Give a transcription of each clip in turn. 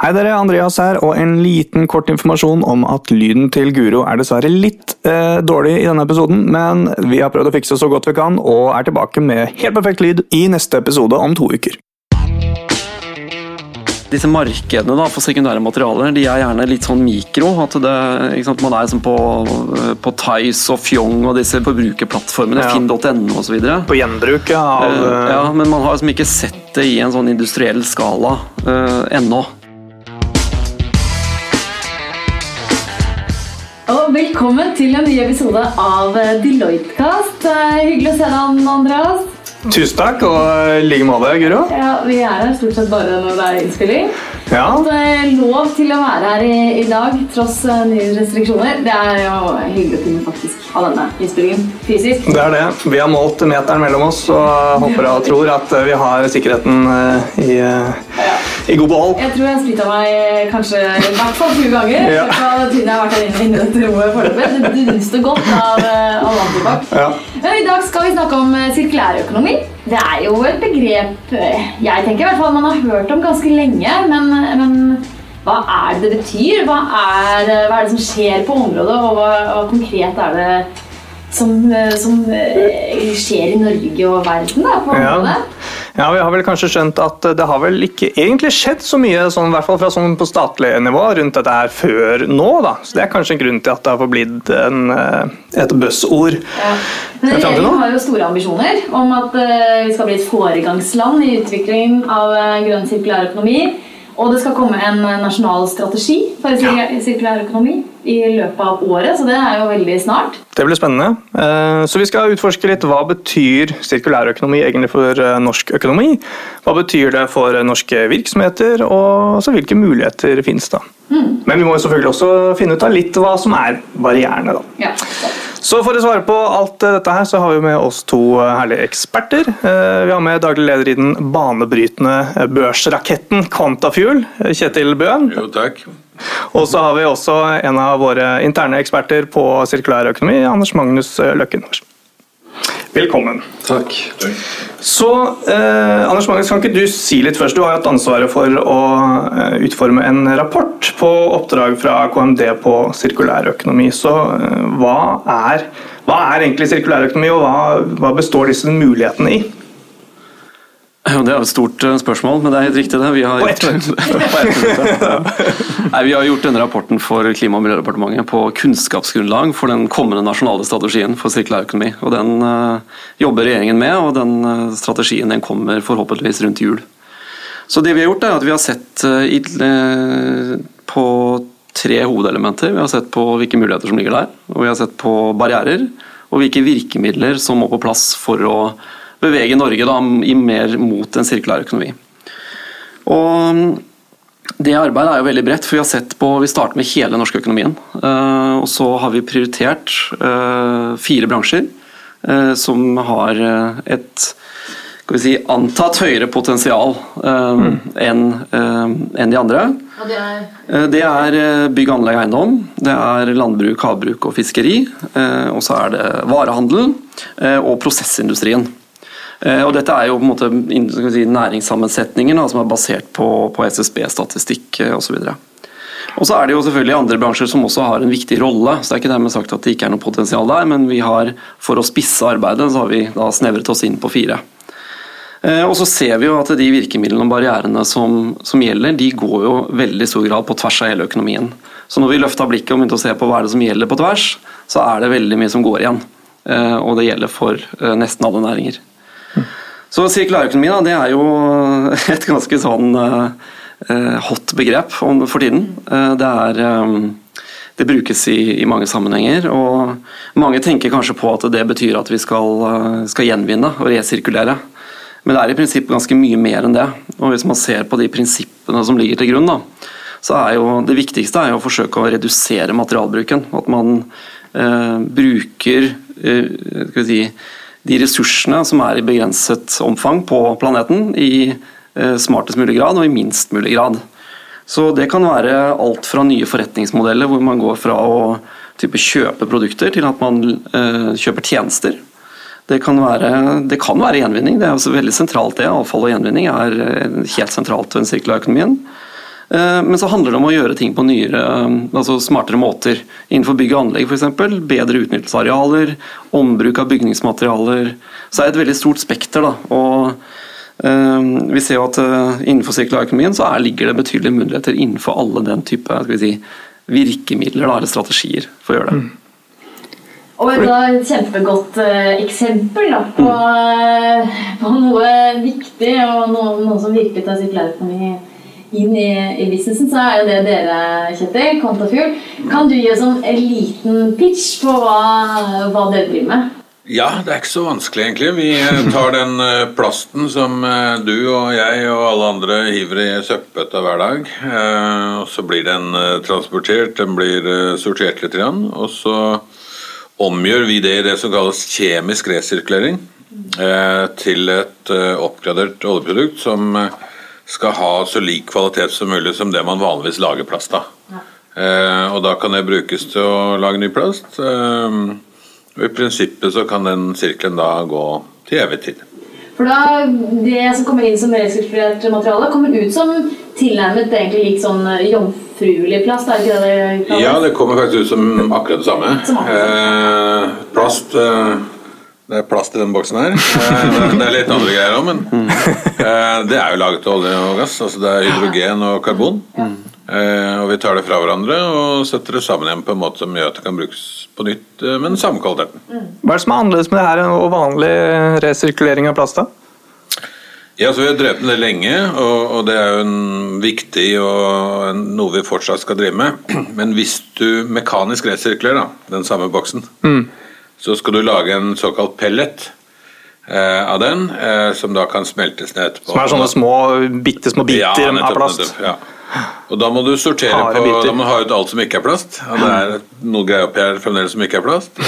Hei dere, Andreas her, og en liten kort informasjon om at lyden til Guro er dessverre litt eh, dårlig i denne episoden, men vi har prøvd å fikse så godt vi kan, og er tilbake med helt perfekt lyd i neste episode om to uker. Disse markedene da, for sekundære materialer de er gjerne litt sånn mikro. at det, sant, Man er som på, på Tice og Fjong og disse forbrukerplattformene, Ja. finn.no osv. På gjenbruk ja, av Eh, ja, men man har liksom ikke sett det i en sånn industriell skala eh, ennå. Og velkommen til en ny episode av Deloitte-kast. Eh, Hyggelig å se deg, Andreas. Tusen takk, og i like måte, Guro. Ja, Vi er her stort sett bare når det er innspilling. Ja, Så det er lov til å være her i, i dag tross eh, nye restriksjoner. Det er jo hyggelig å kunne faktisk ha denne innspillingen fysisk. det er det. Vi har målt meteren mellom oss og håper og tror at vi har sikkerheten eh, i, ja. i god behold. Jeg tror jeg har splittet meg eh, kanskje i hvert fall 20 ganger. Ja. Tiden jeg har vært her inne, i dette rommet foreløpig. Det dunster godt av, eh, av antibac. Ja. I dag skal vi snakke om eh, sirkulærøkonomi. Det er jo et begrep eh, jeg tenker i hvert fall man har hørt om ganske lenge. Men, men hva er det det betyr? Hva er, hva er det som skjer på området, og hva, hva konkret er det som, eh, som eh, skjer i Norge og verden da, på området? Ja, Vi har vel kanskje skjønt at det har vel ikke egentlig skjedd så mye sånn, i hvert fall fra sånn på statlig nivå rundt dette her før nå. da. Så Det er kanskje en grunn til at det har forblitt en, eh, et buzzord. Ja. Men Er Regjeringen har jo store ambisjoner om at eh, vi skal bli et foregangsland i utviklingen av uh, grønn sirkulær økonomi. Og det skal komme en eh, nasjonal strategi for sirkulær sirkulær økonomi i løpet av året, så det er jo veldig snart. Det blir spennende. Eh, Så vi skal utforske litt hva betyr sirkulærøkonomi egentlig for eh, norsk økonomi. Hva betyr det for norske virksomheter, og hvilke muligheter finnes da. Men vi må jo selvfølgelig også finne ut av litt hva som er barrierene. da. Ja. Så for å svare på alt eh, dette her, så har vi med oss to eh, herlige eksperter. Eh, Vi har med daglig leder i den banebrytende børsraketten Quantafuel, Kjetil Bøen. Jo, takk. Og så har vi også en av våre interne eksperter på sirkulær økonomi, Anders Magnus Løkken. Velkommen. Takk. Så eh, Anders Magnus, kan ikke du si litt først? Du har hatt ansvaret for å eh, utforme en rapport på oppdrag fra KMD på sirkulærøkonomi. Så eh, hva, er, hva er egentlig sirkulærøkonomi, og hva, hva består disse mulighetene i? Det er et stort eh, spørsmål, men det er helt riktig. det. Vi har. Nei, vi har gjort denne rapporten for Klima- og miljødepartementet på kunnskapsgrunnlag for den kommende nasjonale strategien for sirkulærøkonomi. Og Den eh, jobber regjeringen med, og den eh, strategien den kommer forhåpentligvis rundt jul. Så det Vi har gjort er at vi har sett på tre hovedelementer. Vi har sett på hvilke muligheter som ligger der, og vi har sett på barrierer, og hvilke virkemidler som må på plass for å bevege Norge da, i mer mot en sirkulær økonomi. Og det arbeidet er jo veldig bredt, for vi har sett på, vi starter med hele den norske økonomien. eh, Og så har vi prioritert eh, fire bransjer eh, som har et skal vi si, antatt høyere potensial eh, enn de andre. Og det er Det er bygg, anlegg, eiendom, det er landbruk, havbruk og fiskeri. eh, Og så er det varehandel eh, og prosessindustrien. Eh, Og dette er jo på en måte si, næringssammensetningen da, som er basert på, på SSB-statistikk osv. Og så er det jo selvfølgelig andre bransjer som også har en viktig rolle. så det er ikke dermed sagt at det ikke er noe potensial der, men vi har, for å spisse arbeidet så har vi da snevret oss inn på fire. Eh, Og så ser vi jo at de virkemidlene og barrierene som, som gjelder, de går jo veldig stor grad på tvers av hele økonomien. Så når vi løfta blikket og begynte å se på hva er det som gjelder på tvers, så er det veldig mye som går igjen. Eh, Og det gjelder for eh, nesten alle næringer. Så sirkulærøkonomi da, det er jo et ganske sånn eh, eh, hot begrep for tiden. Eh, det er det brukes i, i mange sammenhenger, og mange tenker kanskje på at det betyr at vi skal, skal gjenvinne og resirkulere. Men det er i prinsipp ganske mye mer enn det. Og hvis man ser på de prinsippene som ligger til grunn, da, så er jo det viktigste er å forsøke å redusere materialbruken. At man eh, bruker eh, si, de ressursene som er i begrenset omfang på planeten, i eh, smartest mulig grad og i minst mulig grad. Så det kan være alt fra nye forretningsmodeller hvor man går fra å type kjøpe produkter til at man eh, kjøper tjenester. Det kan, være, det kan være gjenvinning, det er også veldig sentralt det. Avfall og gjenvinning er eh, helt sentralt ved den sirkulærøkonomien. Eh, men så handler det om å gjøre ting på nyere, altså smartere måter. Innenfor bygg og anlegg f.eks. Bedre utnyttelse av arealer, ombruk av bygningsmaterialer. Så er det et veldig stort spekter. da, og uh, Vi ser jo at uh, innenfor sirkulærøkonomien så er, ligger det betydelige muligheter innenfor alle den type si, virkemidler da, eller strategier for å gjøre det. Mm. Og et kjempegodt eksempel da, på, mm. på, noe viktig og noe, noe som virkelig tar sirkulærøkonomi inn i, i, businessen, så er det dere, Kjetil, Kontafuel. Kan du gi oss en liten pitch på hva, hva dere driver med? Ja, det er ikke så vanskelig, egentlig. Vi eh, tar den plasten som du og jeg og alle andre hiver i søppelbøtta hver dag. Og så blir den transportert, den blir sortert litt, og så omgjør vi det i det som kalles kjemisk resirkulering eh, til et eh, oppgradert oljeprodukt som eh, skal ha så lik kvalitet som mulig som det man vanligvis lager plast av. Ja. og da kan det brukes til å lage ny plast. og I prinsippet så kan den sirkelen da gå til evig tid. For da, Det som kommer inn som resirkulert materiale, kommer ut som tilnærmet egentlig lik sånn jomfruelig plast? er ikke det det kalles? Ja, det kommer faktisk ut som akkurat det samme. Eh, plast eh, Det er plast i den boksen her. Eh, det er litt andre greier òg, men eh, det er jo laget av olje og gass. altså Det er hydrogen og karbon. Eh, og Vi tar det fra hverandre og setter det sammen igjen på en måte som gjør at det kan brukes på nytt med den samme kvaliteten. Hva er det som er annerledes med det her og vanlig resirkulering av plast? da? Ja, så Vi har drevet med det lenge, og, og det er jo en viktig og noe vi fortsatt skal drive med. Men hvis du mekanisk resirkulerer da, den samme boksen, mm. Så skal du lage en såkalt pellet eh, av den, eh, som da kan smeltes ned etterpå. Som er sånne små, bitte små biter ja, nettopp, av plast? Nettopp, ja. Og da må du sortere på Da må du ha ut alt som ikke er plast. Og det er noe greier oppi her fremdeles som ikke er plast.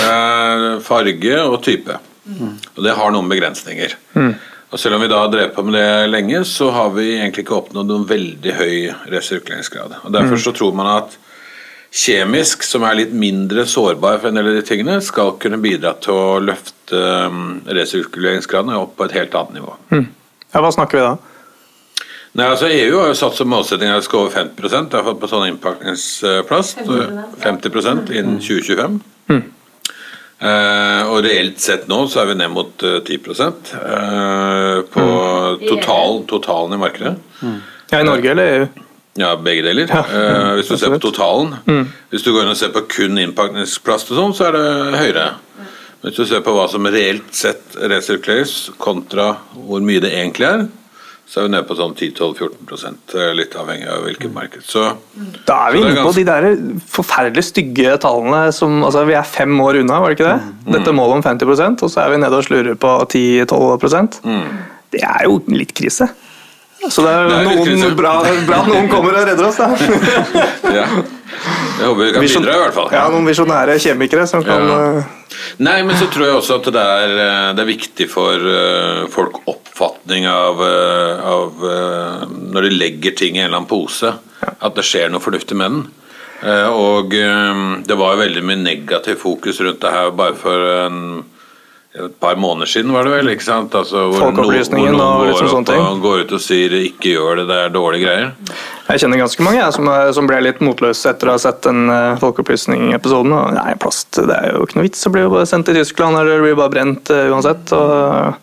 farge og type. Mm. Og det har noen begrensninger. Mm. Og Selv om vi da har drevet på med det lenge, så har vi egentlig ikke oppnådd noen veldig høy resirkuleringsgrad. Og Derfor mm. så tror man at kjemisk, som er litt mindre sårbar for en del av de tingene, skal kunne bidra til å løfte resirkuleringsgradene resirkuleringsgraden opp på et helt annet nivå. Mm. Ja, Hva snakker vi da? Nei, altså EU har jo satt som målsetting at det skal over 50 Det har fått på sånn innpakningsplast. 50, 50 innen 2025. Mm. Uh, og reelt sett nå så er vi ned mot uh, 10 uh, på mm. totalen, totalen i markedet. Mm. Ja, I Norge eller EU? Ja, begge deler. Ja, uh, hvis du ser på totalen. Mm. Hvis du går inn og ser på kun innpakningsplast og sånn, så er det høyere. Hvis du ser på hva som reelt sett resirkuleres kontra hvor mye det egentlig er, så er vi nede på sånn 10-12-14 eh, litt avhengig av hvilket mm. marked. Så, da er vi inne på de der forferdelig stygge tallene som altså Vi er fem år unna, var det ikke det? Mm. Dette målet om 50% og så er vi nede og slurer på 10-12 mm. Det er jo litt krise. Så det er, det er noen, bra, bra noen kommer og redder oss, da. ja. Jeg håper vi kan bidra, i hvert fall. Ja, Noen visjonære kjemikere som kan ja. Eh, Nei, men så tror jeg også at det er, eh, det er viktig for uh, folk oppfatning av, av Når de legger ting i en eller annen pose, at det skjer noe fornuftig med den. og det var veldig mye negativ fokus rundt det her bare for en et par måneder siden, var det vel? ikke sant? Altså, hvor Folkeopplysningen noen, hvor noen og liksom sånne ting. går ut og sier 'ikke gjør det, det er dårlige greier'. Jeg kjenner ganske mange jeg, som, som, ble litt motløse etter å ha sett den uh, Folkeopplysning-episoden. Nei, plast det er jo ikke noe vits, det blir jo bare sendt til Tyskland eller det blir bare brent uh, uansett. og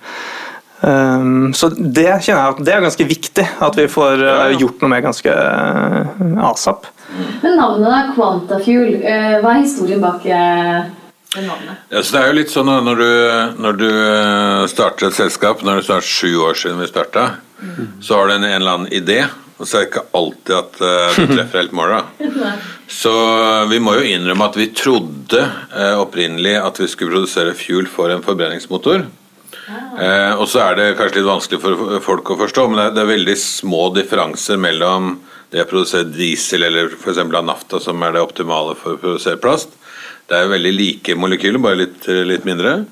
Um, så det kjenner jeg at det er ganske viktig at vi får uh, gjort noe med ganske uh, asap. Men navnet er Quantafuel. Uh, hva er historien bak ja, så det er jo litt sånn når du, når du eh, starter et selskap, når det snart sju år siden vi starta, mm. så har du en, en, eller annen idé, og så er det ikke alltid at uh, du treffer helt målet. Så uh, vi må jo innrømme at vi trodde uh, opprinnelig at vi skulle produsere fuel for en forbrenningsmotor. Ah. og så er det kanskje litt vanskelig for folk å forstå, men det er, det er veldig små differanser mellom det å produsere diesel eller f.eks. av nafta, som er det optimale for å produsere plast, det er jo veldig like molekyler, bare litt, litt mindre.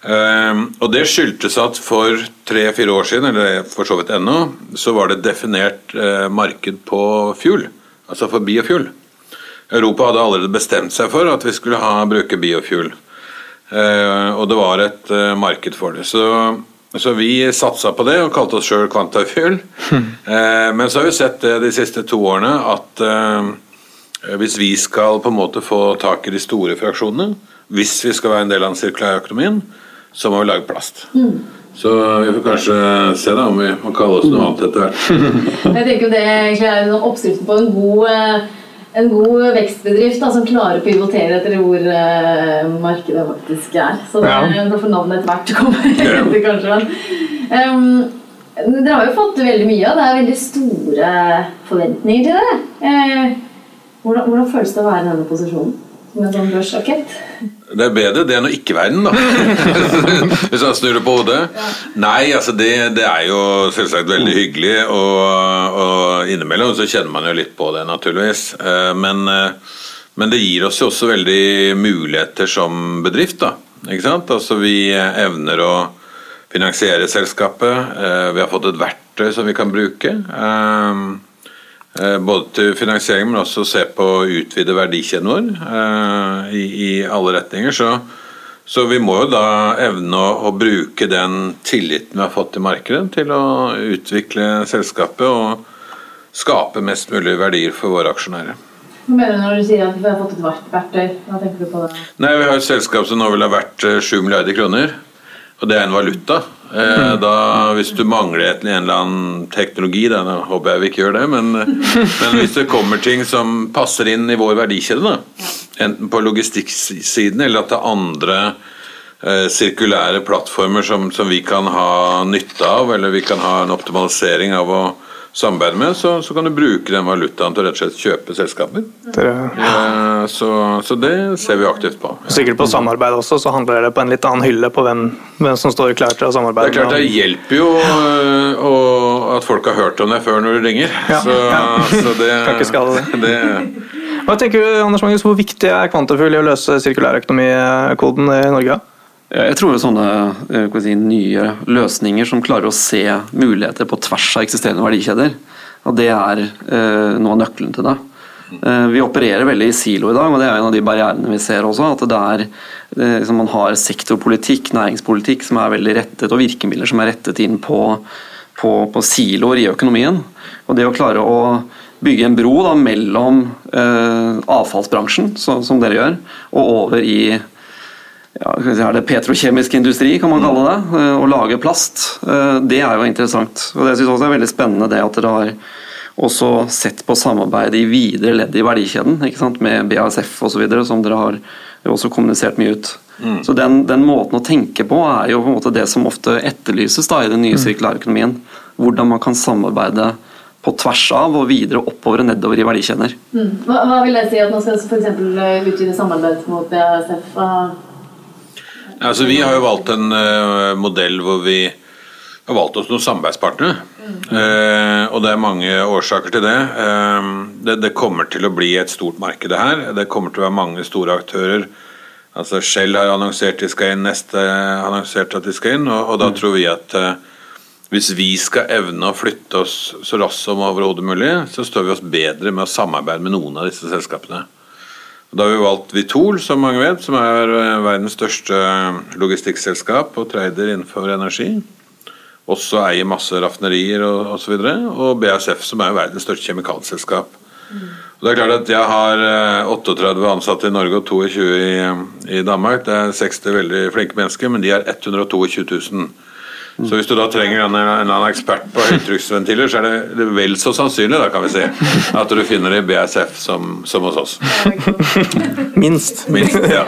Um, og det skyldtes at for tre-fire år siden, eller for så vidt ennå, så var det definert uh, marked på fuel, altså for biofuel. Europa hadde allerede bestemt seg for at vi skulle ha, bruke biofuel. Uh, og det var et uh, marked for det. Så Så vi satsa på det og kalte oss sjøl Kvantafuel. Eh, men så har vi sett det de siste to årene at eh, hvis vi skal på en måte få tak i de store fraksjonene, hvis vi skal være en del av den sirkulære økonomien, så må vi lage plast. Så vi får kanskje se da om vi må kalle oss noe annet etter hvert. Jeg tenker det er en oppskrift på en god, eh, en god vekstbedrift da, som klarer å pivotere etter hvor eh, markedet faktisk er. Så det Ja. er derfor navnet etter hvert kommer Ja. etter, kanskje. Ehm, dere har jo fått veldig mye, og det er veldig store forventninger til det. Eh, hvordan, hvordan føles det å være i denne posisjonen? Med sånn børsrakett? Det er bedre det enn å ikke være den, da. Hvis jeg snur det på hodet. Nei, altså det, det er jo selvsagt veldig hyggelig, og, og innimellom så kjenner man jo litt på det, naturligvis. Eh, Men, eh, men det gir oss jo også veldig muligheter som bedrift, da. Ikke sant? Altså vi evner å finansiere selskapet. Eh, Vi har fått et verktøy som vi kan bruke. Eh, Eh, Både til finansiering, men også se på å utvide verdikjeden vår eh, i, i alle retninger. Så, så vi må jo da evne å, å bruke den tilliten vi har fått i markedet, til å utvikle selskapet og skape mest mulig verdier for våre aksjonærer. Hva mener du når du sier at vi har fått et verktøy? Hva tenker du på det? Nei, Vi har et selskap som nå vil ha vært eh, 7 milliarder kroner, og det er en valuta. Eh, da, hvis du mangler en eller annen teknologi, da, nå håper jeg vi ikke gjør det, men, men hvis det kommer ting som passer inn i vår verdikjede, da, enten på logistikksiden eller at det er andre eh, sirkulære plattformer som, som vi kan ha nytte av, eller vi kan ha en optimalisering av å samarbeide med, så, så kan du bruke den valutaen til å rett og slett kjøpe selskaper. Dere, Eh, så, så det ser vi aktivt på. sikkert på samarbeid også, så handler det på en litt annen hylle på hvem, hvem som står klar til å Det samarbeide. er klart det hjelper jo og at folk har hørt om deg før når du ringer. Ja, Så, ja. så det, Kan ikke skade det. det Hva tenker du, Anders Magnus, Hvor viktig er Kvantafugl i å løse sirkulærøkonomikoden i Norge? Jeg tror sånne eh, si, nye løsninger som klarer å se muligheter på tvers av eksisterende verdikjeder, og det er eh, noe av nøkkelen til det. Eh, vi opererer veldig i silo i dag, og det er en av de barrierene vi ser også. At det er, eh, liksom man har sektorpolitikk, næringspolitikk, som er veldig rettet, og virkemidler som er rettet inn på, på, på siloer i økonomien. Og det å klare å bygge en bro da, mellom eh, avfallsbransjen, så, som dere gjør, og over i ja, er det petrokjemisk industri, kan man kalle det. eh, Å lage plast. Eh, Det er jo interessant. Og det synes jeg også er veldig spennende det at dere har også sett på samarbeid i videre ledd i verdikjeden, ikke sant? med BASF osv., som dere har også kommunisert mye ut. Så den, den måten å tenke på er jo på en måte det som ofte etterlyses da, i den nye sirkulærøkonomien. Hvordan man kan samarbeide på tvers av og videre oppover og nedover i verdikjeder. Mm. Hva, hva vil det si at man skal f.eks. utvide samarbeidet mot BASF? Hva- Altså, vi har jo valgt en uh, modell hvor vi har valgt oss noen samarbeidspartnere. Eh, og det er mange årsaker til det. Uh, det. Det kommer til å bli et stort marked det her. Det kommer til å være mange store aktører. Altså Shell har annonsert de skal inn, Neste har annonsert at de skal inn. Og, og da tror vi at hvis vi skal evne å flytte oss så raskt som overhodet mulig, så står vi oss bedre med å samarbeide med noen av disse selskapene. Da har vi valgt Vitol, som mange vet, som er eh, verdens største logistikkselskap og trader innenfor energi. Også eier masse raffinerier og osv. Og, og BASF, som er verdens største kjemikalselskap. Mm. det er klart at Jeg har eh, 38 ansatte i Norge og 22 i, i Danmark. Det er 60 veldig flinke mennesker, men de har 122 000. Så hvis du da trenger en, en eller annen ekspert på høytrykksventiler, så er det, det er vel så sannsynlig da kan vi si, at du finner det i BASF som, som hos oss. Minst. Minst, ja.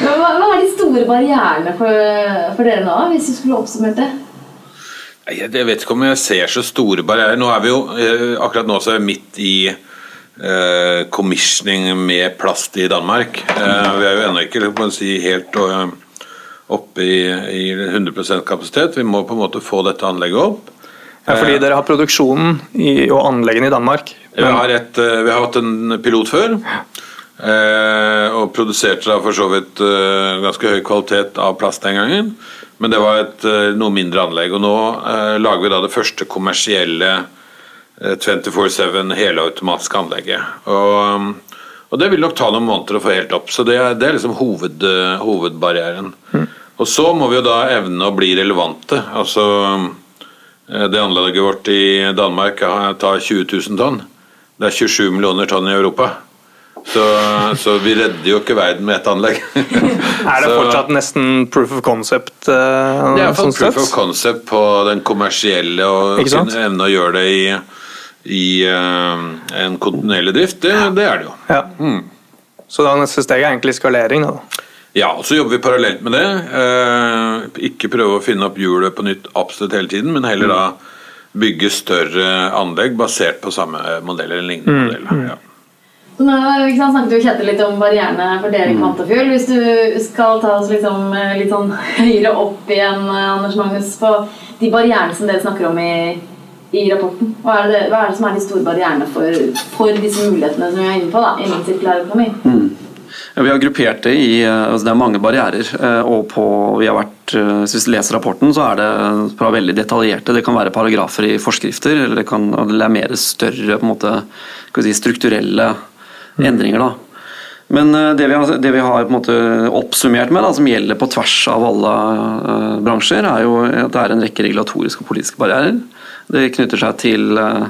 Hva, hva er de store barrierene for, for dere nå, hvis du skulle oppsummert det? Jeg jeg vet ikke om jeg ser så store barrierer. Nå er vi jo, eh, Akkurat nå så er vi midt i eh, commissioning med plast i Danmark. Eh, vi er jo ennå ikke si, helt eh, oppe i, i 100 kapasitet. Vi må på en måte få dette anlegget opp. Ja, fordi dere har produksjonen i, og anleggene i Danmark. Vi har, et, eh, vi har hatt en pilot før. Eh, og produserte da for så vidt eh, ganske høy kvalitet av plast den gangen. Men det var et eh, noe mindre anlegg. Og nå eh, lager vi da det første kommersielle eh, 24-7 helautomatiske anlegget. Og, og det vil nok ta noen måneder å få helt opp. Så det er, det er liksom hoved, hovedbarrieren. hovedbarrieren. Og så må vi jo da evne å bli relevante. Altså eh, Det anlegget vårt i Danmark tar 20 000 tonn. Det er 27 millioner tonn i Europa. Så, så vi redder jo ikke verden med ett anlegg. er det fortsatt nesten proof of concept? Uh, det er sånn proof of concept på den kommersielle og kunne evne å gjøre det i, i uh, en kontinuerlig drift. Det, det, er det jo. Ja. Mm. Så da neste steg er egentlig skalering? da? Ja, så jobber vi parallelt med det. Eh, ikke prøve å finne opp hjulet på nytt absolutt hele tiden, men heller da bygge større anlegg basert på samme modell eller lignende mm. modell. Ja. Så nå sant, snakket jo Kjetil litt om barrierene for dere i Kvantafjord. Quantafuel. Hvis du skal ta oss liksom, litt sånn høyere opp igjen, eh, Anders Magnus, på de barrierene som dere snakker om i, i rapporten. Hva er, det, hva er, det, som er de store barrierene for, for disse mulighetene som vi er inne på da, innen sirkulær økonomi? Mm. Vi har gruppert det i eh, altså Det er mange barrierer. Eh, og på, vi har vært, eh, Hvis vi leser rapporten, så er det fra veldig detaljerte. Det kan være paragrafer i forskrifter, eller det, kan, det er mer større på en måte, si, strukturelle mm. endringer. da. Men det vi har, det vi har på en måte oppsummert med, da, som gjelder på tvers av alle uh, bransjer, er jo at det er en rekke regulatoriske og politiske barrierer. Det knytter seg til uh,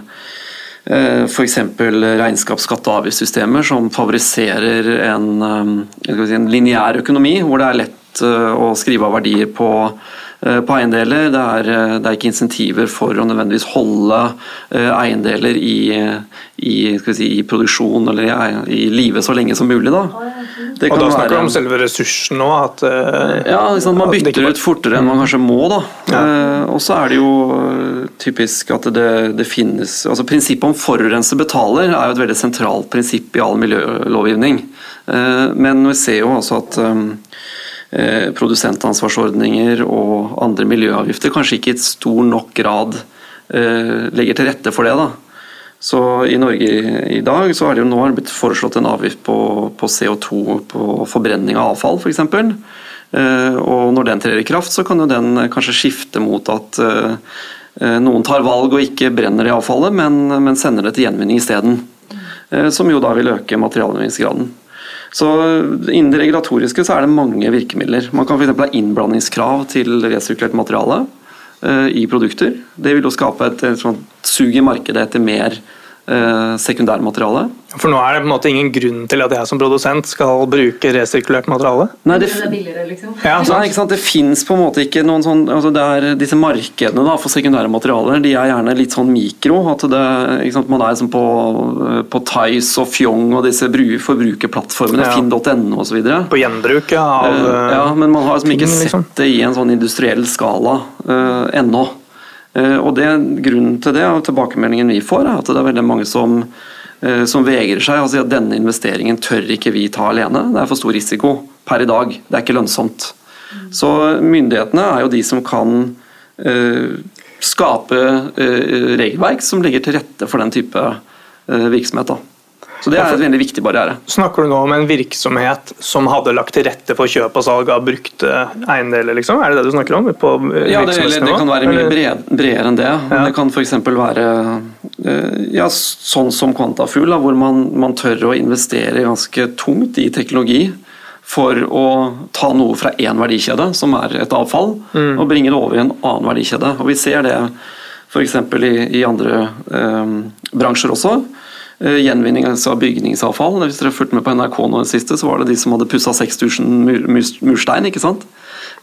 F.eks. regnskaps-, skatte- og avgiftssystemer som favoriserer en, eh, si, en lineær økonomi, hvor det er lett eh, å skrive av verdier på Eh, på eiendeler. Det er, eh, det er, ikke insentiver for å nødvendigvis holde eh, eiendeler i, i, si, i produksjon eller i, i live så lenge som mulig. Da. og da snakker du om selve ressursen nå? At, ja, liksom, man bytter ut fortere enn man kanskje må. Da. Ja. og så er det jo typisk at det, det finnes altså Prinsippet om forurenser betaler er jo et veldig sentralt prinsipp i all miljølovgivning. men vi ser jo altså at Eh, produsentansvarsordninger og andre miljøavgifter kanskje ikke i stor nok grad eh, legger til rette for det. da. Så I Norge i dag så er det jo nå blitt foreslått en avgift på, på CO2 på forbrenning av avfall f.eks. Eh, og når den trer i kraft, så kan jo den kanskje skifte mot at noen tar valg og ikke brenner det avfallet, men, men sender det til gjenvinning isteden. Som jo da vil øke materialgjenvinningsgraden. Så Innen det regulatoriske så er det mange virkemidler. Man kan f.eks. ha innblandingskrav til resirkulert materiale uh, i produkter. Det vil jo skape et, et sug i markedet etter mer uh, sekundærmateriale. For nå er det på en måte ingen grunn til at jeg som produsent skal bruke resirkulert materiale? Nei, det, det er billigere, liksom. Ja, Nei, det fins på en måte ikke noen sånn altså det er Disse markedene da, for sekundære materialer de er gjerne litt sånn mikro. at det, ikke sant? Man er liksom på, på Tice og Fjong og disse forbrukerplattformene, ja. finn.no osv. På gjenbruk ja, av uh, Ja, men man har liksom ikke liksom. sett det i en sånn industriell skala uh, ennå. Uh, og det, Grunnen til det, og tilbakemeldingen vi får, er at det er veldig mange som Eh, som vegrer seg og sier at denne investeringen tør ikke vi ta alene. Det er for stor risiko per i dag. Det er ikke lønnsomt. Så myndighetene er jo de som kan uh, skape regelverk som ligger til rette for den type virksomhet. Da. Så det er en veldig viktig barriere. Snakker du nå om en virksomhet som hadde lagt til rette for kjøp og salg av brukte eiendeler, liksom? Er det det du snakker om? På ja, det, det, kan være mye bred, bredere enn det. Ja. Det kan f.eks. være eh, ja, sånn som Kvantafugl, hvor man, man tør å investere ganske tungt i teknologi for å ta noe fra én verdikjede, som er et avfall, mm. og bringe det over i en annen verdikjede. Og Vi ser det f.eks. I, i andre eh, bransjer også. Eh, gjenvinning av bygningsavfall. Hvis dere har fulgt med på NRK nå det siste, så var det de som hadde pussa 6000 murstein. ikke sant?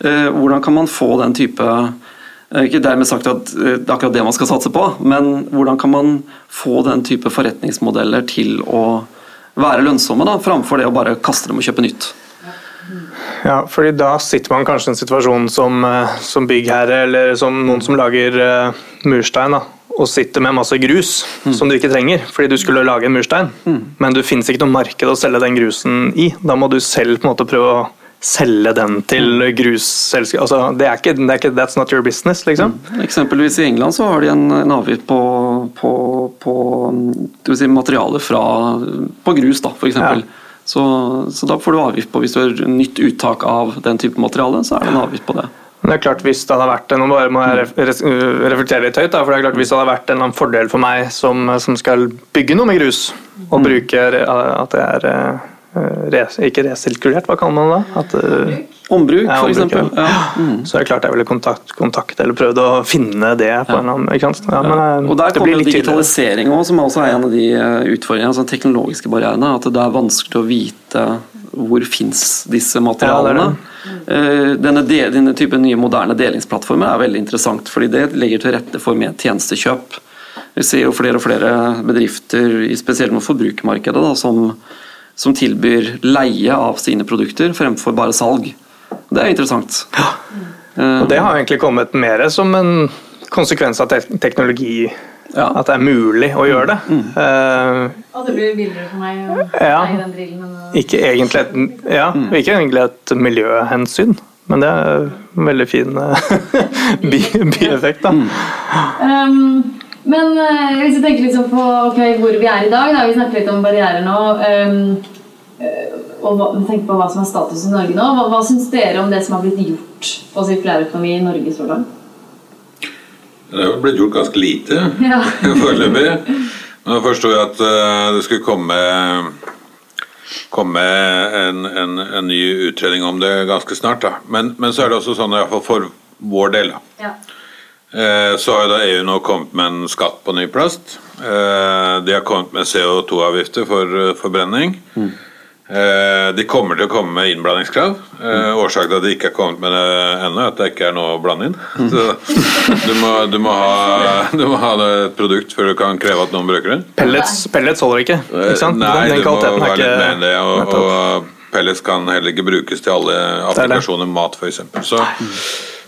Eh, hvordan kan man få den type eh, Ikke dermed sagt at det er akkurat det man skal satse på, men hvordan kan man få den type forretningsmodeller til å være lønnsomme, da, framfor det å bare kaste dem og kjøpe nytt? Ja, fordi da sitter man kanskje i en situasjon som, som byggherre eller som noen som lager murstein. da, og sitter med masse grus mm. som du ikke trenger fordi du skulle lage en murstein, mm. men du finnes ikke noe marked å selge den grusen i. Da må du selv på en måte prøve å selge den til mm. grusselskap altså, det, er ikke, det er ikke That's not your business, liksom. Mm. Eksempelvis i England så har de en, en avgift på, på, på si, materiale fra på grus, da, f.eks. Ja. Så, så da får du avgift på hvis du har nytt uttak av den type materiale, så er det en avgift på det. Det er klart hvis det hadde vært en, bare må jeg reflektere litt høyt, da, for det er klart hvis det hadde vært en fordel for meg som, som skal bygge noe med grus, og mm. bruke at det er res, Ikke resirkulert, hva kaller man det? At, Ombruk, ja, for eksempel. Ja. Mm. Så er det klart jeg ville kontakt, kontakt eller prøvd å finne det på ja. en annen ikke sant? Ja, men, Og der kommer digitalisering òg, som også er en av de utfordringene, altså teknologiske barrierene. At det er vanskelig å vite hvor fins disse materialene. Ja, denne, denne typen nye moderne delingsplattformer er veldig interessant, fordi det legger til rette for mer tjenestekjøp. Vi ser jo flere og flere bedrifter, spesielt med forbrukermarkedet, da, som, som, tilbyr leie av sine produkter fremfor bare salg. Det er interessant. Ja. Og det har egentlig kommet mer som en konsekvens av te teknologi. Ja. At det er mulig å gjøre det. Mm. Uh, og det blir billigere for meg å ja, eie den drillen. Ikke, egentlig et, ja, mm. ikke egentlig et miljøhensyn, men det er en veldig fin eh, bieffekt. da. Mm. Um, men uh, hvis vi tenker liksom på okay, hvor vi er i dag, da, vi snakker litt om barrierer nå. Um, og hva, tenker på hva som er status i Norge nå. Hva, hva syns dere om det som har blitt gjort på sirkulærøkonomi i Norge så langt? Det har blitt gjort ganske lite ja. foreløpig. Nå forsto jeg at uh, det skulle komme, komme en, en, en, ny utredning om det ganske snart. Men, men så er det også sånn, iallfall for vår del, da. Ja. Eh, så har jo da EU nå kommet med en skatt på ny plast. Eh, de har kommet med CO2-avgifter for eh, forbrenning. Mm. De kommer til å komme med innblandingskrav. Mm. Årsaken til at de ikke har kommet med det ennå, er at det ikke er noe å blande inn. Mm. Så du må, du, må ha, du må, ha, et produkt før du kan kreve at noen bruker det. Pellets, pellets holder ikke, ikke sant? Nei, Den det må være litt mer enn det. Og, og, pellets kan heller ikke brukes til alle applikasjoner, mat f.eks. Så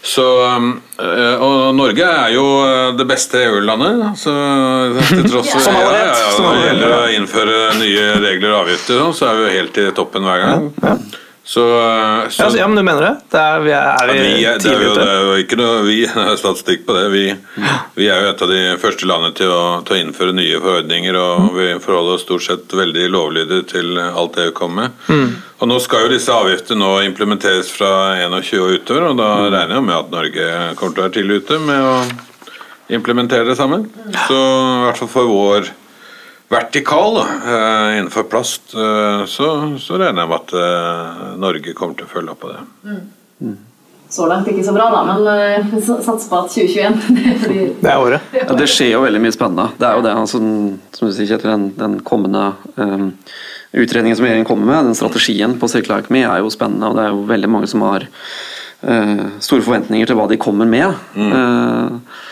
så, um, eh, og Norge er jo eh, det beste EU-landet. Så til tross for ja, ja, ja, Når det gjelder å innføre nye regler og avgifter, så er vi jo helt i toppen hver gang. Så, eh, så, ja, men du mener det? det er, vi er, vi er tidlig ute? det er jo ikke noe vi har statistikk på det. Vi, vi, er jo et av de første landene til å, til å, innføre nye forordninger, og vi forholder oss stort sett veldig lovlydige til alt EU kommer med. Mm. Og Nå skal jo disse avgiftene nå implementeres fra 21 og utover, og da mm. regner jeg med at Norge kommer til å være tidlig ute med å implementere det sammen. Så i hvert fall for vår vertikal da, eh, innenfor plast, eh, så, så, regner jeg med at eh, Norge kommer til å følge opp på det. Mm. Så langt ikke så bra, da, men sats på at 2021 Det er året. Ja, det skjer jo veldig mye spennende. Det er jo det, altså, som du sier, Kjetil, den, den kommende um, utredningen som regjeringen kommer med, den strategien på sirkulær økonomi, er jo spennende. Og det er jo veldig mange som har uh, store forventninger til hva de kommer med. Mm. Uh,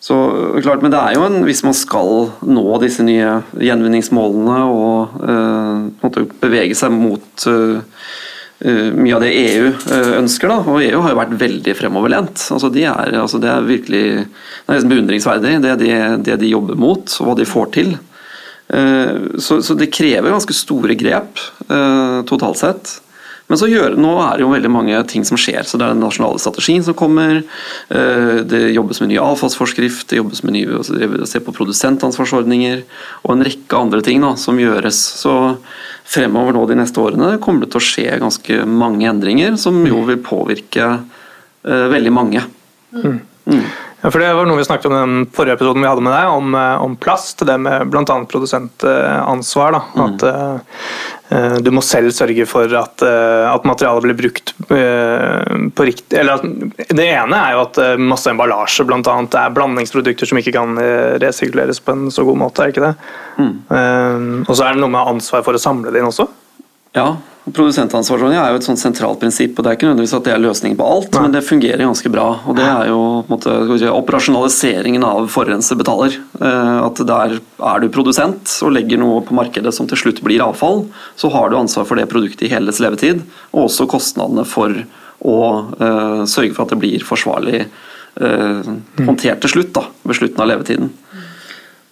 så klart, Men det er jo en, hvis man skal nå disse nye gjenvinningsmålene og uh, bevege seg mot mye av det EU ønsker. Da. Og EU har jo vært veldig fremoverlent. Altså, de er, altså, det er virkelig det er beundringsverdig, det, det, det de jobber mot og hva de får til. Eh, så, så, det krever ganske store grep eh, totalt sett. Men så gjør, nå er det jo veldig mange ting som skjer. så Det er den nasjonale strategien som kommer. Eh, det jobbes med ny avfallsforskrift, det jobbes med nye, altså se på produsentansvarsordninger og en rekke andre ting da, som gjøres. Så fremover nå de neste årene kommer det til å skje ganske mange endringer som jo vil påvirke veldig mange. Mm. Mm. Ja, for Det var noe vi snakket om i den forrige episoden vi hadde med deg, om, eh, om plast. Det med bl.a. produsentansvar. Da. Mm. At du må selv sørge for at, uh, at materialet blir brukt uh, på riktig Eller at, Det ene er jo at masse emballasje blant annet, er blandingsprodukter som ikke kan resirkuleres på en så god måte. er ikke det? Mm. og så er det noe med ansvar for å samle det inn også. Ja, Produsentansvarsordning er jo et sånt sentralt prinsipp, og det er ikke nødvendigvis at det er løsningen på alt, Nei. men det fungerer ganske bra. og Det er jo måte, operasjonaliseringen av forurenser betaler. Eh, at der er du produsent og legger noe på markedet som til slutt blir avfall, så har du ansvar for det produktet i hele dets levetid, og også kostnadene for å uh, sørge for at det blir forsvarlig uh, håndtert til slutt, da, ved slutten av levetiden.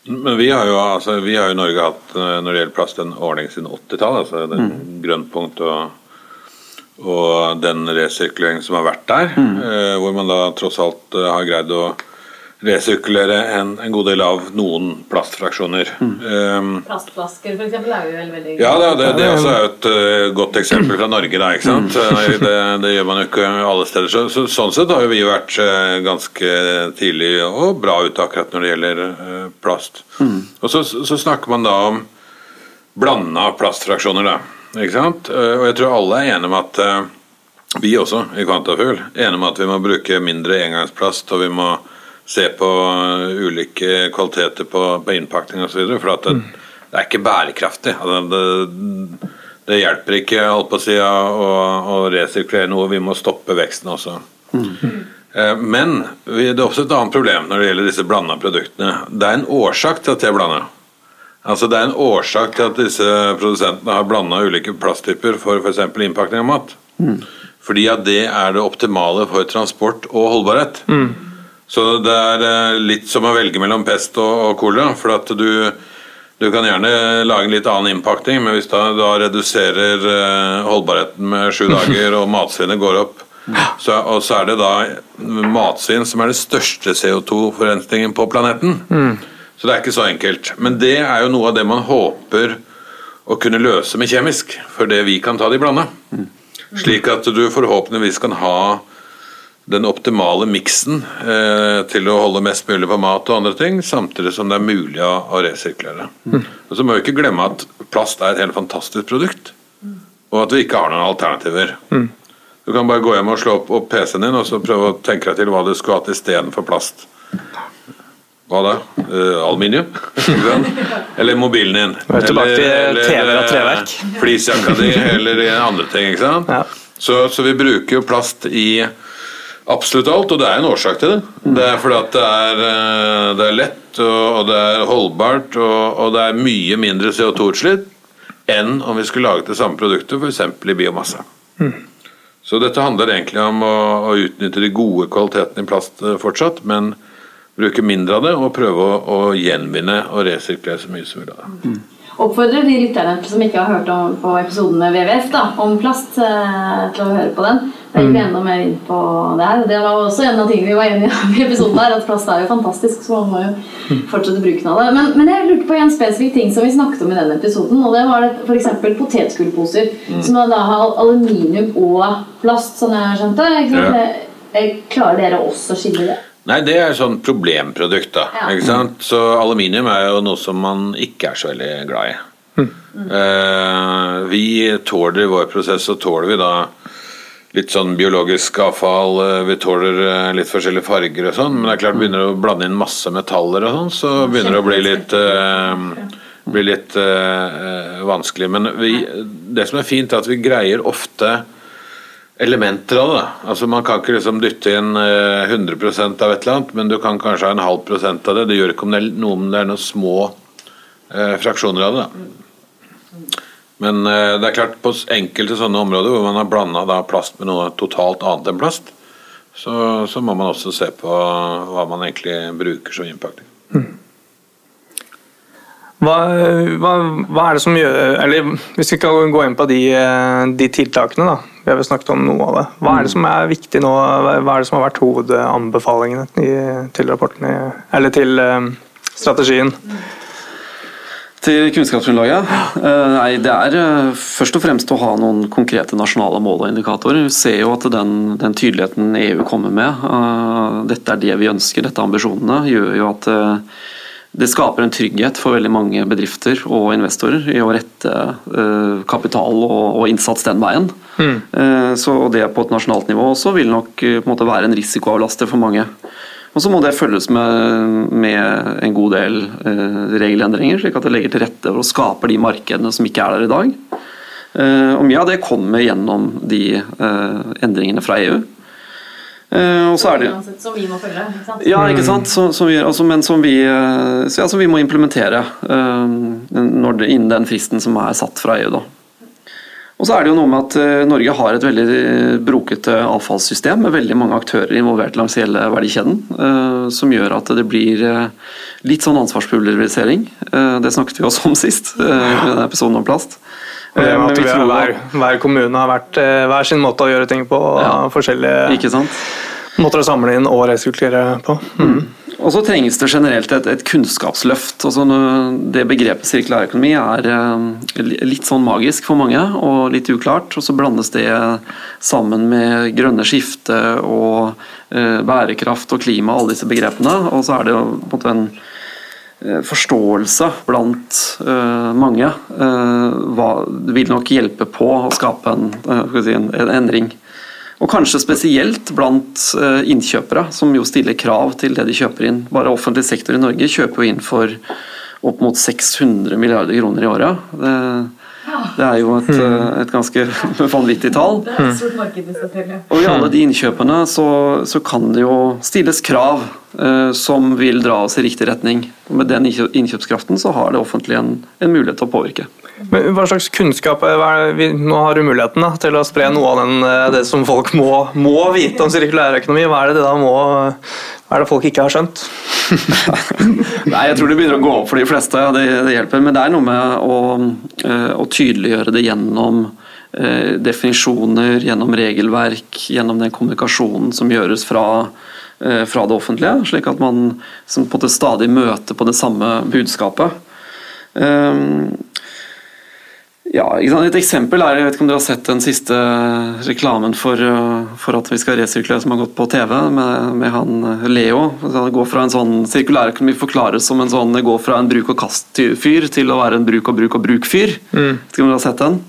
Men vi har jo altså, vi har i Norge hatt eh, når det gjelder plast en ordning siden 80-tallet. Altså den mm. Grønnpunkt og, og den resirkuleringen som har vært der. Mm. Eh, hvor man da tross alt eh, har greid å resirkulere en, en, god del av noen plastfraksjoner. Mm. Um, Plastflasker f.eks. er jo veldig, veldig Ja, det, det, det er også et uh, godt eksempel fra Norge. Da, ikke sant? Mm. Det, det, gjør man jo ikke alle steder. Så, så, sånn sett har jo vi vært uh, ganske tidlig og bra ute akkurat når det gjelder uh, plast. Mm. Og så, så, snakker man da om blanda plastfraksjoner. da. Ikke sant? Og jeg tror alle er enige om at vi også i Kvantafugl enige om at vi må bruke mindre engangsplast, og vi må se på ulike kvaliteter på, på innpakning osv. For det, det, er ikke bærekraftig. Det, det, det, hjelper ikke å, si, å, å resirkulere noe, vi må stoppe veksten også. Mm. Men det er også et annet problem når det gjelder disse blanda produktene. Det er en årsak til at de er blanda. Altså det er en årsak til at disse produsentene har blanda ulike plasttyper for f.eks. innpakning av mat. Mm. Fordi at det er det optimale for transport og holdbarhet. Mm. Så det er eh, litt som å velge mellom pest og, kolera. For at du, du kan gjerne lage en litt annen innpakning, men hvis du da reduserer eh, holdbarheten med sju dager, og matsvinnet går opp, så, og så er det da matsvinn som er den største CO2-forurensningen på planeten. Mm. Så det er ikke så enkelt. Men det er jo noe av det man håper å kunne løse med kjemisk, for det vi kan ta det i blanda. Mm. Slik at du forhåpentligvis kan ha den optimale miksen eh, til å holde mest mulig på mat og andre ting, samtidig som det er mulig å, å resirkulere. Mm. Og Så må vi ikke glemme at plast er et helt fantastisk produkt, og at vi ikke har noen alternativer. Mm. Du kan bare gå hjem og slå opp, opp PC-en din og så prøve å tenke deg til hva du skulle hatt istedenfor plast. Hva da? Uh, aluminium? eller mobilen din. Eller, eller, eller flisjakka di, eller andre ting. ikke sant? Ja. Så, så, vi bruker jo plast i absolutt alt, og det er en årsak til det. Det er fordi at det er, eh, det er lett, og, det er holdbart, og, og det er mye mindre CO2-utslipp enn om vi skulle laget det samme produktet f.eks. i biomasse. Mm. Så dette handler egentlig om å, å utnytte de gode kvalitetene i plast eh, fortsatt, men bruke mindre av det og prøve å, å gjenvinne og resirkulere så mye som mulig av det. Mm. Oppfordrer de lytterne som ikke har hørt om, på episoden med WWF om plast, eh, til å høre på den. Vi mm. enda mer inn på det her. Det var også en av tingene vi var enige om i episoden her, at plast er jo fantastisk, så man må jo mm. fortsette bruken av det. Men, men jeg lurte på en spesifikk ting som vi snakket om i den episoden, og det var f.eks. potetgullposer. Mm. Som da har aluminium og plast, sånn jeg skjønte. Ja. Klarer dere også å skille det? Nei, det er sånn problemprodukt, da. Ja. Ikke sant? Så aluminium er jo noe som man ikke er så veldig glad i. Mm. Uh, vi tåler i vår prosess, så tåler vi da litt sånn biologisk avfall, eh, vi tåler eh, litt forskjellige farger og sånn, men det er klart begynner å blande inn masse metaller og sånn, så begynner det å bli litt uh, bli litt uh, vanskelig. Men vi, det som er fint, er at vi greier ofte elementer av det. Altså Man kan ikke liksom dytte inn 100 eh, av et eller annet, men du kan kanskje ha en halv prosent av det. Det gjør ikke om det er noe om det er noen små eh, fraksjoner av det. Men eh, det er klart på enkelte sånne områder hvor man har blanda plast med noe totalt annet enn plast, så, så, må man også se på hva man egentlig bruker som innpakning. Mm. Hva, hva, hva, er det som gjør Eller hvis vi kan gå inn på de, eh, de tiltakene, da vi har vel snakket om noe av det. Hva er det som er viktig nå? Hva er det som har vært hovedanbefalingene til rapporten, eller til eh, strategien? Til kunnskapsgrunnlaget? Eh, nei, det er eh, først og fremst å ha noen konkrete nasjonale mål og indikatorer. Vi ser jo at den, den tydeligheten EU kommer med, dette er det vi ønsker, dette er ambisjonene, gjør jo at det skaper en trygghet for veldig mange bedrifter og investorer i å rette uh, kapital og, og, innsats den veien. Mm. Så det på et nasjonalt nivå også vil nok på en måte være en risikoavlaster for mange. Og så må det følges med, med en god del regelendringer, slik at det legger til rette for å skape de markedene som ikke er der i dag. og mye av det kommer gjennom de endringene fra EU. Uh, og så er det Som vi må følge, ikke sant? Ja, ikke sant. Så, som vi, altså, men som vi, uh, så, ja, som vi må implementere når det, innen den fristen som er satt fra EU. da. Og så er det jo noe med at Norge har et veldig brokete avfallssystem med veldig mange aktører involvert langs hele verdikjeden, som gjør at det blir litt sånn ansvarspulverisering. Det snakket vi også om sist, i denne episoden om plast. At vi tror, hver, hver, kommune har vært hver sin måte å gjøre ting på. Ja, forskjellige ikke sant? måter å samle inn og resirkulere på. Mm. Og så trengs det generelt et, et kunnskapsløft. Altså, det begrepet sirkulærøkonomi er eh, litt sånn magisk for mange og litt uklart. Og så blandes det sammen med grønne skifte og eh, bærekraft og klima, alle disse begrepene. Og så er det på en måte en eh, forståelse blant uh, mange hva, vil nok hjelpe på å skape en, uh, si, en, en endring. Og kanskje spesielt blant innkjøpere, som jo stiller krav til det de kjøper inn. Bare offentlig sektor i Norge kjøper jo inn for opp mot 600 milliarder kroner i året. Det, det er jo et, hmm. eh, et ganske vanvittig tall. Det er et stort marked Og i alle de innkjøpene så, så kan det jo stilles krav eh, som vil dra oss i riktig retning. Med den innkjøpskraften så har det offentlige en, en mulighet til å påvirke. Men hva slags kunnskap vi, Nå har du muligheten da, til å spre noe av den, eh, det som folk må, må vite om sirkulærøkonomi. Hva er det, det må, hva er det folk ikke har skjønt? Nei, Jeg tror det begynner å gå opp for de fleste, det, det hjelper. Men det er noe med å, eh, å tydeliggjøre det gjennom eh, definisjoner, gjennom regelverk, gjennom den kommunikasjonen som gjøres fra, eh, fra det offentlige. Slik at man på en måte stadig møter på det samme budskapet. Um, ja, Et eksempel er, jeg vet ikke om dere har sett den siste reklamen for, uh, for at vi skal resirkulere som har gått på TV, med, med han uh, Leo. Det går fra en sånn Sirkulærøkonomi forklares som en sånn går fra en bruk og kast-fyr til å være en bruk og bruk og bruk-fyr. Mm. Vet ikke om dere har sett den?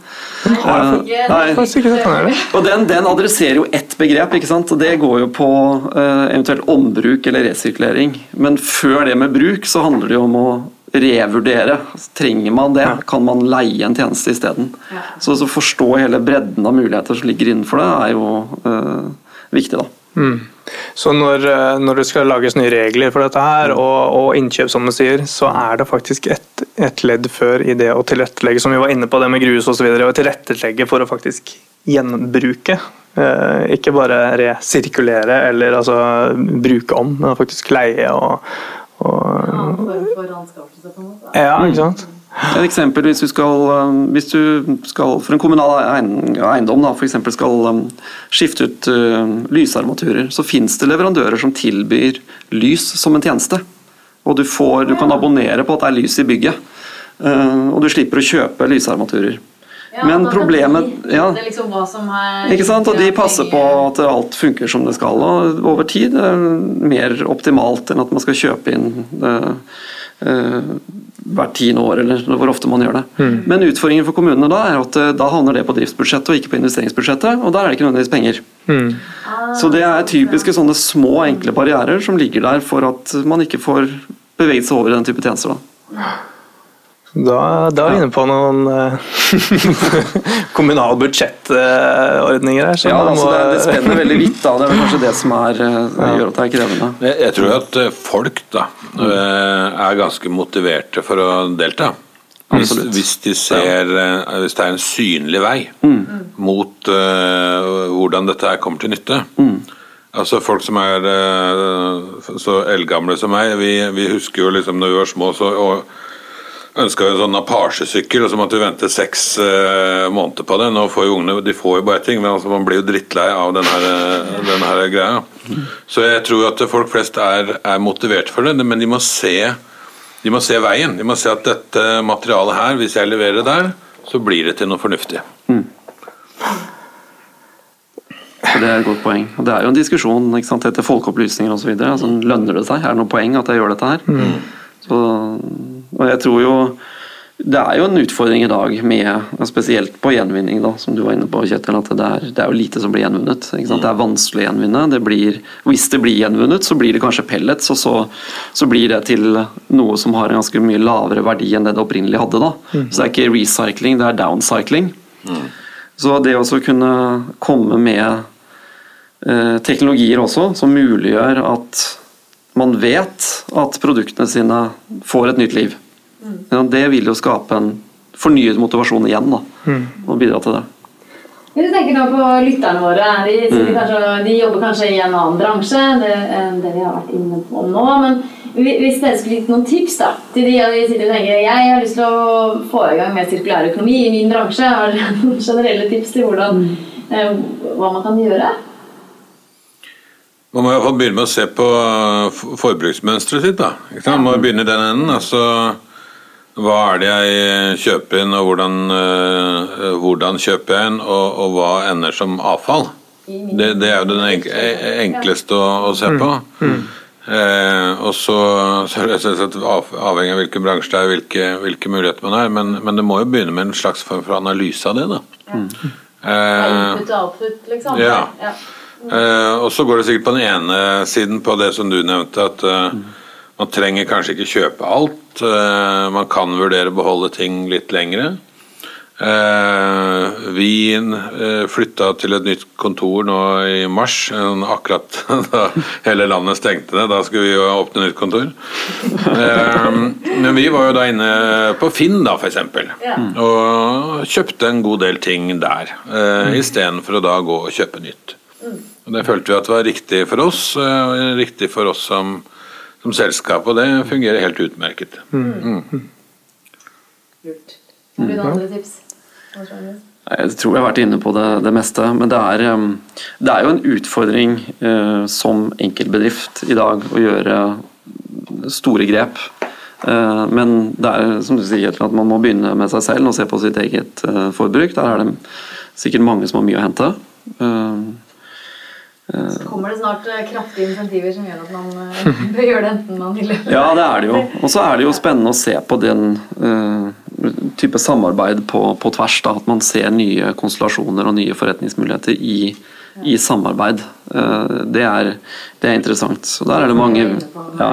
Nei. og den, den, adresserer jo ett begrep, ikke sant? og det går jo på uh, eventuelt ombruk eller resirkulering. Men før det med bruk så handler det jo om å revurdere. Trenger man det? Kan man leie en tjeneste isteden? Ja. Så å forstå hele bredden av muligheter som ligger innenfor det, er jo uh, viktig. da. Mm. Så når, eh, når, det skal lages nye regler for dette her, og, og innkjøp, som du sier, så er det faktisk et, et, ledd før i det å tilrettelegge, som vi var inne på det med grus osv., å tilrettelegge for å faktisk gjenbruke. Eh, ikke bare resirkulere eller altså bruke om, men faktisk leie og, ja, ikke sant? Et eksempel hvis du skal, um, hvis du skal for en kommunal eiendom da, for skal um, skifte ut uh, lysarmaturer, så finnes det leverandører som tilbyr lys som en tjeneste. Og du, får, du kan abonnere på at det er lys i bygget. Uh, og du slipper å kjøpe lysarmaturer. Men problemet ja, liksom Ikke sant? Og de passer på at alt funker som det skal. Og over tid er det mer optimalt enn at man skal kjøpe inn det, uh, hvert tiende år, eller hvor ofte man gjør det. Mm. Men utfordringen for kommunene da er at uh, da havner det på driftsbudsjettet og ikke på investeringsbudsjettet, og der er det ikke nødvendigvis penger. Mm. Så det er typiske sånne små, enkle barrierer som ligger der for at man ikke får beveget seg over i den type tjenester. da. Da, da er vi inne på noen kommunal kommunale budsjettordninger her. Ja, altså det, det, spenner veldig vidt. da, Det er kanskje det som er, uh, gjør at det er krevende. Jeg, jeg tror at eh, folk da er ganske motiverte for å delta. Hvis, hvis, de ser, hvis det er en synlig vei mm. mot uh, hvordan dette her kommer til nytte. Mm. Altså Folk som er uh, så eldgamle som meg, vi, vi husker jo liksom når vi var små så, og ønska en sånn Apache-sykkel, og så måtte vi vente seks uh, måneder på det. Nå får jo ungene de får jo bare ting, men altså, man blir jo drittlei av her, denne her greia. Så jeg tror at folk flest er, er motivert for det, men de må, se, de må se veien. De må se at dette materialet her, hvis jeg leverer der, så blir det til noe fornuftig. Mm. Det er et godt poeng. Og det er jo en diskusjon ikke sant, etter folkeopplysninger osv. Altså, lønner det seg? Er det noe poeng at jeg gjør dette her? Mm. Så og jeg tror jo det er jo en utfordring i dag, med, spesielt på gjenvinning, da, som du var inne på, Kjetil. at Det er, det er jo lite som blir gjenvunnet. Det er vanskelig å gjenvinne. Det blir, hvis det blir gjenvunnet, så blir det kanskje pellets, og så, så, blir det til noe som har en ganske mye lavere verdi enn det det opprinnelig hadde. Da. Mm. Så det er ikke recycling, det er downcycling. Mm. Så det å kunne komme med eh, teknologier også, som muliggjør at man vet at produktene sine får et nytt liv. Mm. Det vil jo skape en fornyet motivasjon igjen, da, mm. og bidra til det. Hvis du tenker nå på lytterne våre, de, mm. kanskje, de, jobber kanskje i en annen bransje enn det vi har vært inne på nå. men hvis dere skulle gitt noen tips da, til de, de sitter og tenker jeg har lyst til å få i gang mer sirkulær økonomi i min bransje, har dere noen generelle tips til hvordan, mm. eh, hva man kan gjøre? Man må i hvert fall begynne med å se på uh, forbruksmønsteret sitt. da. Man må begynne i den enden. altså Hva er det jeg kjøper inn, og hvordan, uh, hvordan kjøper jeg inn, og, og, hva ender som avfall? Det, det er jo det enkleste å, å se på. Mm. Mm. Eh, og så, så er det selvsagt avhengig av hvilken bransje det er, hvilke, hvilke muligheter man har, men, men, det må jo begynne med en slags form for analyse av det. da. Ja. Eh, output, output, liksom. Ja. ja. Eh, og så går det sikkert på den ene siden på det som du nevnte, at eh, man trenger kanskje ikke kjøpe alt. Eh, man kan vurdere å beholde ting litt lengre. Eh, vi eh, flytta til et nytt kontor nå i mars, eh, akkurat da hele landet stengte det. Da skulle vi jo åpne nytt kontor. Men vi var jo da inne på Finn, da, f.eks. Ja. Og kjøpte en god del ting der, istedenfor å da gå og kjøpe nytt. Og Det følte vi at var riktig for oss, riktig for oss som, som selskap, og det fungerer helt utmerket. Mm. Mm. Lurt. Har du noen andre tips? Jeg tror jeg har vært inne på det, det meste. Men det er, det er, jo en utfordring eh, som enkeltbedrift i dag å gjøre store grep. Eh, men det er som du sier, at man må begynne med seg selv og se på sitt eget eh, forbruk. Der er det sikkert mange som har mye å hente. Så kommer det snart kraftige insentiver som gjør at man bør gjøre det enten man vil. Ja, det er det jo. Og så er det jo spennende å se på den type samarbeid på, på tvers. Da, at man ser nye konstellasjoner og nye forretningsmuligheter i, i samarbeid. Uh, det er, det er, interessant. Så der er det mange ja,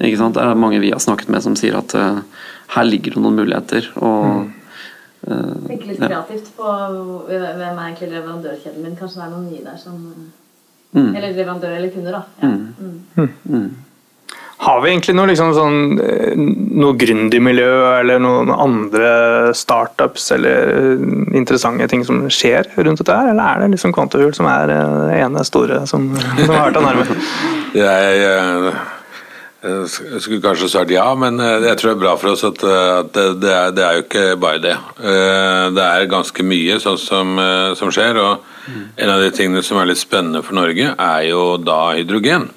ikke sant? Der er det mange vi har snakket med som sier at uh, her ligger det noen muligheter. og uh, Tenke litt kreativt på hvem er egentlig leverandørkjeden min. Kanskje det er noen nye der som mm. Eller leverandør eller kunder, da. Ja. Mm. Mm. mm. Har vi egentlig noe, liksom sånn, eh, noe gründermiljø eller noen andre startups eller interessante ting som skjer rundt dette her, eller er det liksom Quantafuel som er eh, det ene store som, som har vært av nærme? jeg, jeg skulle kanskje svart ja, men eh, jeg tror det er bra for oss at, at det, det, er, det, er, jo ikke bare det. Det er ganske mye sånn som, som skjer, og en av de tingene som er litt spennende for Norge, er jo da hydrogen.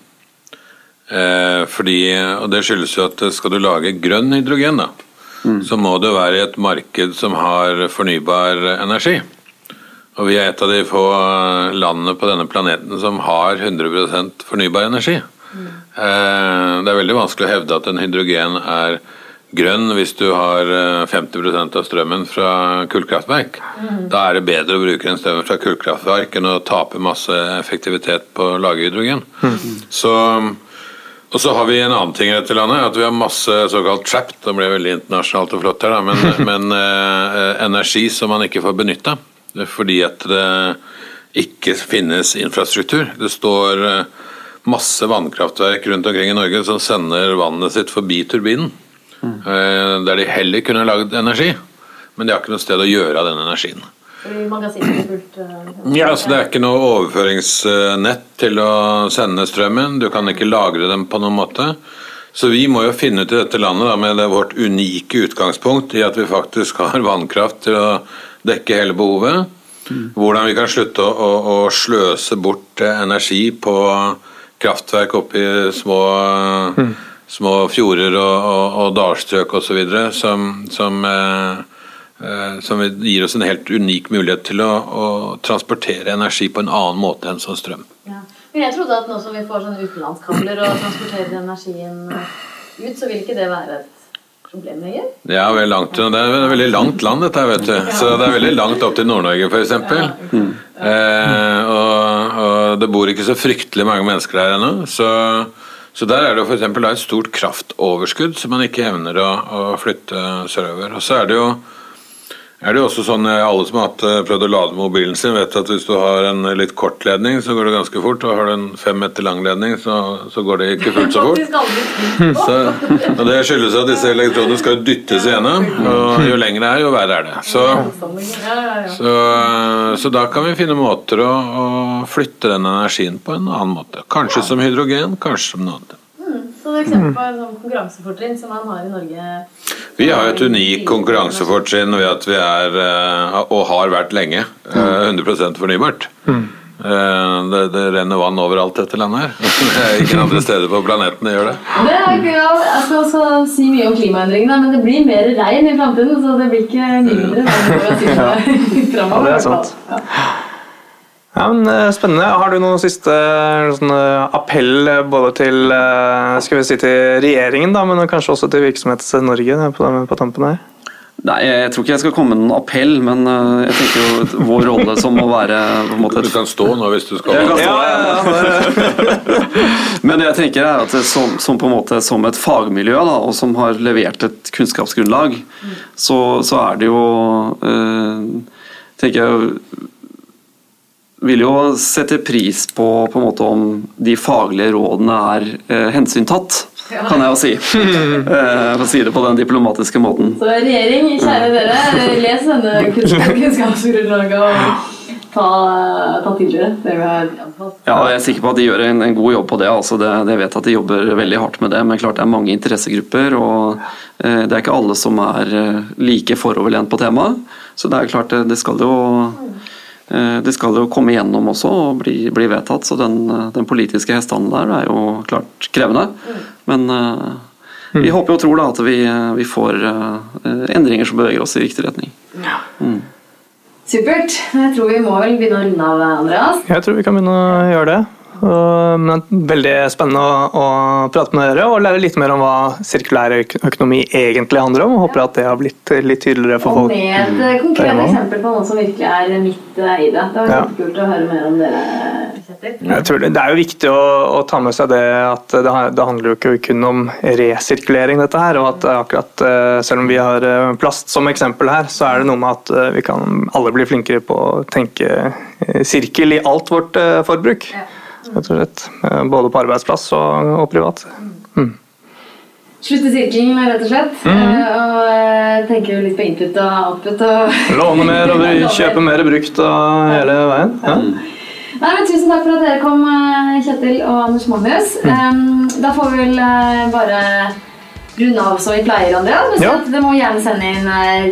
Eh, fordi, og Det skyldes jo at skal du lage grønn hydrogen, da, mm. så må du være i et marked som har fornybar energi. Og vi er et av de få landene på denne planeten som har 100% fornybar energi. Eh, det er veldig vanskelig å hevde at en hydrogen er grønn hvis du har 50 eh, av strømmen fra kullkraftverk. Mm. Da er det bedre å bruke en strøm fra kullkraftverk enn å tape masse effektivitet på å lage hydrogen. Mm. Så og så har vi en annen ting i dette landet, at vi har masse såkalt trapped, det ble veldig internasjonalt og flott her, da, men, men eh, energi som man ikke får benytta. Fordi at det ikke finnes infrastruktur. Det står eh, masse vannkraftverk rundt omkring i Norge som sender vannet sitt forbi turbinen. Mm. Eh, der de heller kunne lagd energi, men de har ikke noe sted å gjøre av den energien. Er fullt? Uh, ja, så Det er ikke noe overføringsnett til å sende strømmen. Du kan ikke lagre dem på noen måte. Så vi må jo finne ut i dette landet, da, med det vårt unike utgangspunkt i at vi faktisk har vannkraft til å dekke hele behovet, mm. hvordan vi kan slutte å, å, å, sløse bort energi på kraftverk oppe i små, mm. små fjorder og, og, og dalstrøk osv. som, som eh, Eh, som gir oss en helt unik mulighet til å, å, transportere energi på en annen måte enn som strøm. Ja. Men jeg trodde at nå som vi får sånne utenlandskabler og transporterer energien ut, så vil ikke det være et problem lenger? Ja, vel langt, det er et veldig langt land dette, vet du. Så det er veldig langt opp til Nord-Norge f.eks. Ja, mm. eh, det bor ikke så fryktelig mange mennesker der ennå. så så der er det f.eks. et stort kraftoverskudd som man ikke evner å, å flytte sørover. Og så er det jo er det jo også sånn eh, Alle som har eh, prøvd å lade mobilen sin, vet at hvis du har en litt kort ledning, så går det ganske fort. Og har du en fem meter lang ledning, så, så går det ikke fullt så fort. Så, og Det skyldes at disse elektronene skal dyttes igjennom, og jo lenger det er, jo verre er det. Så, så, så da kan vi finne måter å, å, flytte den energien på en annen måte. Kanskje som hydrogen, kanskje som noe annet. Mm, er eksempel på en sånn konkurransefortrinn som man har i Norge vi har et unikt konkurransefortrinn ved at vi er, eh, og har vært lenge, 100 eh, fornybart. Mm. Eh, det, det, renner vann overalt dette landet her. Det er ingen andre steder på planeten det gjør det. det er, jeg skal også si mye om klimaendringene, men det blir mer regn i framtiden. Så det blir ikke mindre regn ja. ja, det er sant. Ja. Ja, men eh, Spennende. Har du noen siste sånn, appell både til skal vi si til regjeringen, da, men kanskje også til Virksomhets-Norge på, på tampen her? Nei, Jeg tror ikke jeg skal komme med noen appell, men jeg tenker jo vår rolle som å være på en måte, Du kan stå nå hvis du skal. Jeg stå, ja, ja, men jeg tenker er at som, som, på en måte, som et fagmiljø da, og som har levert et kunnskapsgrunnlag, så, så er det jo øh, tenker jeg vil jo sette pris på, på en måte om de faglige rådene er eh, hensyntatt, ja. kan jeg jo si. eh, for å si det på den diplomatiske måten. Så regjering, kjære dere, les denne kunnskapsgrunnlaget og ta, ta til dere det vi har anbefalt. Ja, jeg er sikker på at de gjør en, en god jobb på det. altså det, Jeg vet at De jobber veldig hardt med det, men klart det er mange interessegrupper. og eh, Det er ikke alle som er eh, like foroverlent på temaet. Så det er klart det, det skal jo det skal jo komme igjennom også og bli, bli vedtatt, så den, eh, den, politiske hestehandelen der er jo klart krevende. Men uh, vi håper og tror da at vi, vi får uh, endringer som beveger oss i riktig retning. Ja. Mm. Supert. Jeg tror vi må vel begynne å runde av, Andreas? Jeg tror vi kan begynne å gjøre det. Men veldig spennende å, å, prate med dere og lære litt mer om hva sirkulær økonomi egentlig handler om. og Håper at det har blitt litt tydeligere for folk. Og med et konkret eksempel på noen som virkelig er midt eh, i det. Det var ja. kult å høre mer om dere, Kjetil. Det, det, er jo viktig å, å, ta med seg det at det, det, handler jo ikke kun om resirkulering, dette her. og at akkurat eh, Selv om vi har eh, plast som eksempel her, så er det noe med at vi kan alle bli flinkere på å tenke sirkel i alt vårt forbruk. Ja rett og slett. Eh, både på arbeidsplass og, og privat. Mm. Slutte sirkelen, rett og slett. Mm. Og tenke tenker litt på input og output. Og Låne mer og kjøpe mer brukt og hele veien. Ja. Nei, men Tusen takk for at dere kom, Kjetil og Anders Magnus. Mm. da får vi vel bare runde av som vi pleier, Andrea. Ja. Dere må gjerne sende inn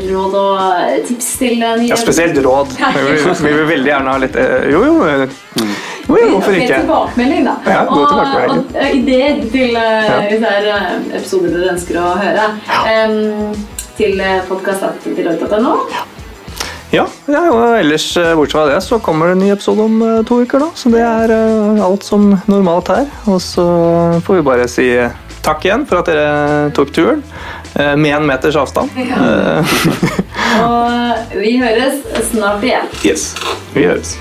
råd og tips til nye Ja, spesielt råd. Vi vil, vi vil veldig gjerne ha litt Jo, jo. Mm. Jo, jo, hvorfor ikke? Tilbakemelding, da. Ja, god tilbakemelding. Og, og ideer til uh, ja. episoder dere ønsker å høre. Ja. Um, til podkast.deloitte.no. Ja. Ja, ja, og ellers bortsett fra det så kommer det en ny episode om to uker. da, Så det er uh, alt som normalt her. Og så får vi bare si takk igjen for at dere tok turen. Uh, med en meters avstand. Ja. og vi høres snart igjen. Yes, vi høres.